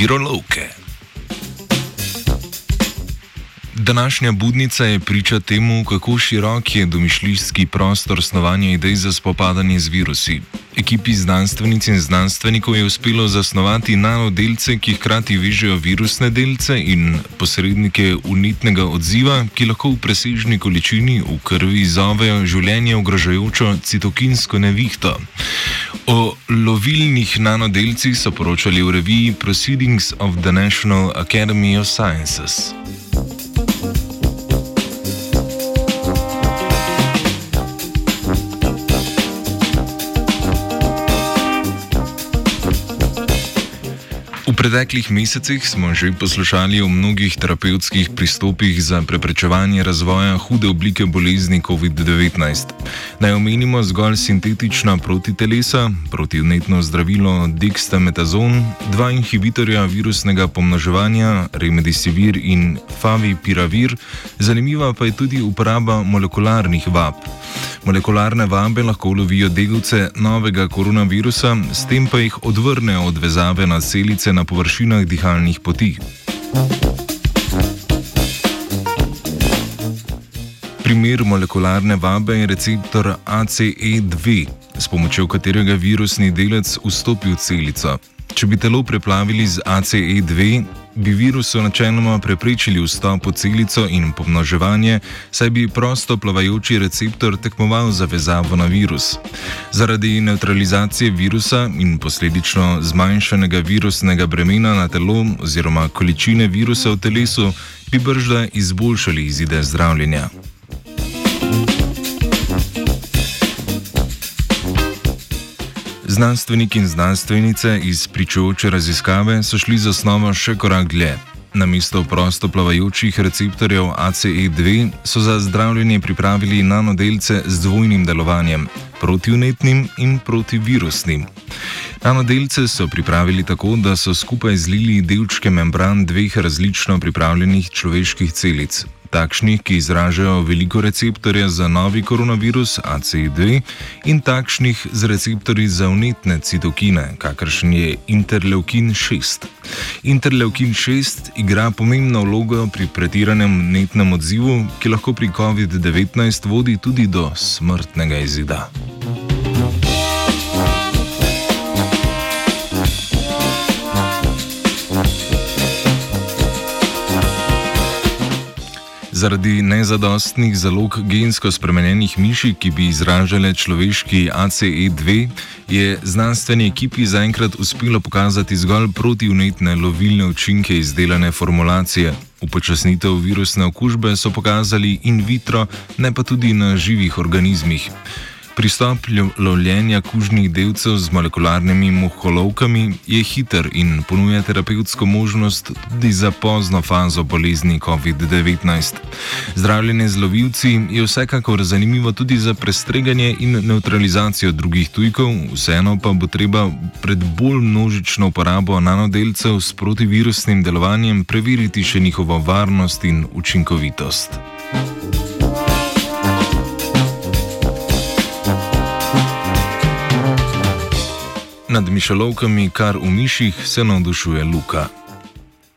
virou louca. Današnja budnica je priča temu, kako širok je domišljijski prostor snovanja idej za spopadanje z virusi. Ekipi znanstvenic in znanstvenikov je uspelo zasnovati nanodelce, ki hkrati vežejo virusne delce in posrednike unitnega odziva, ki lahko v presežni količini v krvi zovejo življenje ogrožajočo citokinsko nevihto. O lovilnih nanodelcih so poročali v reviji Proceedings of the National Academy of Sciences. Preteklih mesecih smo že poslušali o mnogih terapevtskih pristopih za preprečevanje razvoja hude oblike bolezni COVID-19. Naj omenimo zgolj sintetična protitelesa, protivnetno zdravilo dextametazon, dva inhibitorja virusnega pomnoževanja, remdesivir in favipiravir, zanimiva pa je tudi uporaba molekularnih vab. Molekularne vabe lahko lovijo delce novega koronavirusa, s tem pa jih odvrnejo od vezave na celice na površinah dihalnih poti. Primer molekularne vabe je receptor ACE2, s pomočjo katerega virusni delec vstopi v celico. Če bi telo preplavili z ACE2, bi virusu načeloma preprečili vstop v celico in pomnoževanje, saj bi prosto plavajoči receptor tekmoval za vezavo na virus. Zaradi neutralizacije virusa in posledično zmanjšanega virusnega bremena na telo oziroma količine virusa v telesu bi bržda izboljšali izide zdravljenja. Znanstveniki in znanstvenice iz pričujoče raziskave so šli za osnovo še korak dlje. Na mesto prosto plavajočih receptorjev ACE2 so za zdravljenje pripravili nanodelce z dvojnim delovanjem, protivnetnim in protivirusnim. Nanodelce so pripravili tako, da so skupaj zlili delčke membran dveh različno pripravljenih človeških celic, takšnih, ki izražajo veliko receptorja za novi koronavirus ACD in takšnih z receptorji za unetne citokine, kakršen je interleukin 6. Interleukin 6 igra pomembno vlogo pri pretiranem unetnem odzivu, ki lahko pri COVID-19 vodi tudi do smrtnega izida. Zaradi nezadostnih zalog gensko spremenjenih miši, ki bi izražale človeški ACE2, je znanstveni ekipi zaenkrat uspelo pokazati zgolj protivnetne lovilne učinke izdelane formulacije. Upočasnitev virusne okužbe so pokazali in vitro, ne pa tudi na živih organizmih. Pristop lovljenja kužnih delcev z molekularnimi muholovkami je hiter in ponuja terapevtsko možnost tudi za pozno fazo bolezni COVID-19. Zdravljenje z lovilci je vsekakor zanimivo tudi za prestreganje in neutralizacijo drugih tujkov, vseeno pa bo treba pred bolj množično uporabo nanodelcev s protivirusnim delovanjem preveriti še njihovo varnost in učinkovitost. Nad mišolovkami, kar v miših, se navdušuje Luka.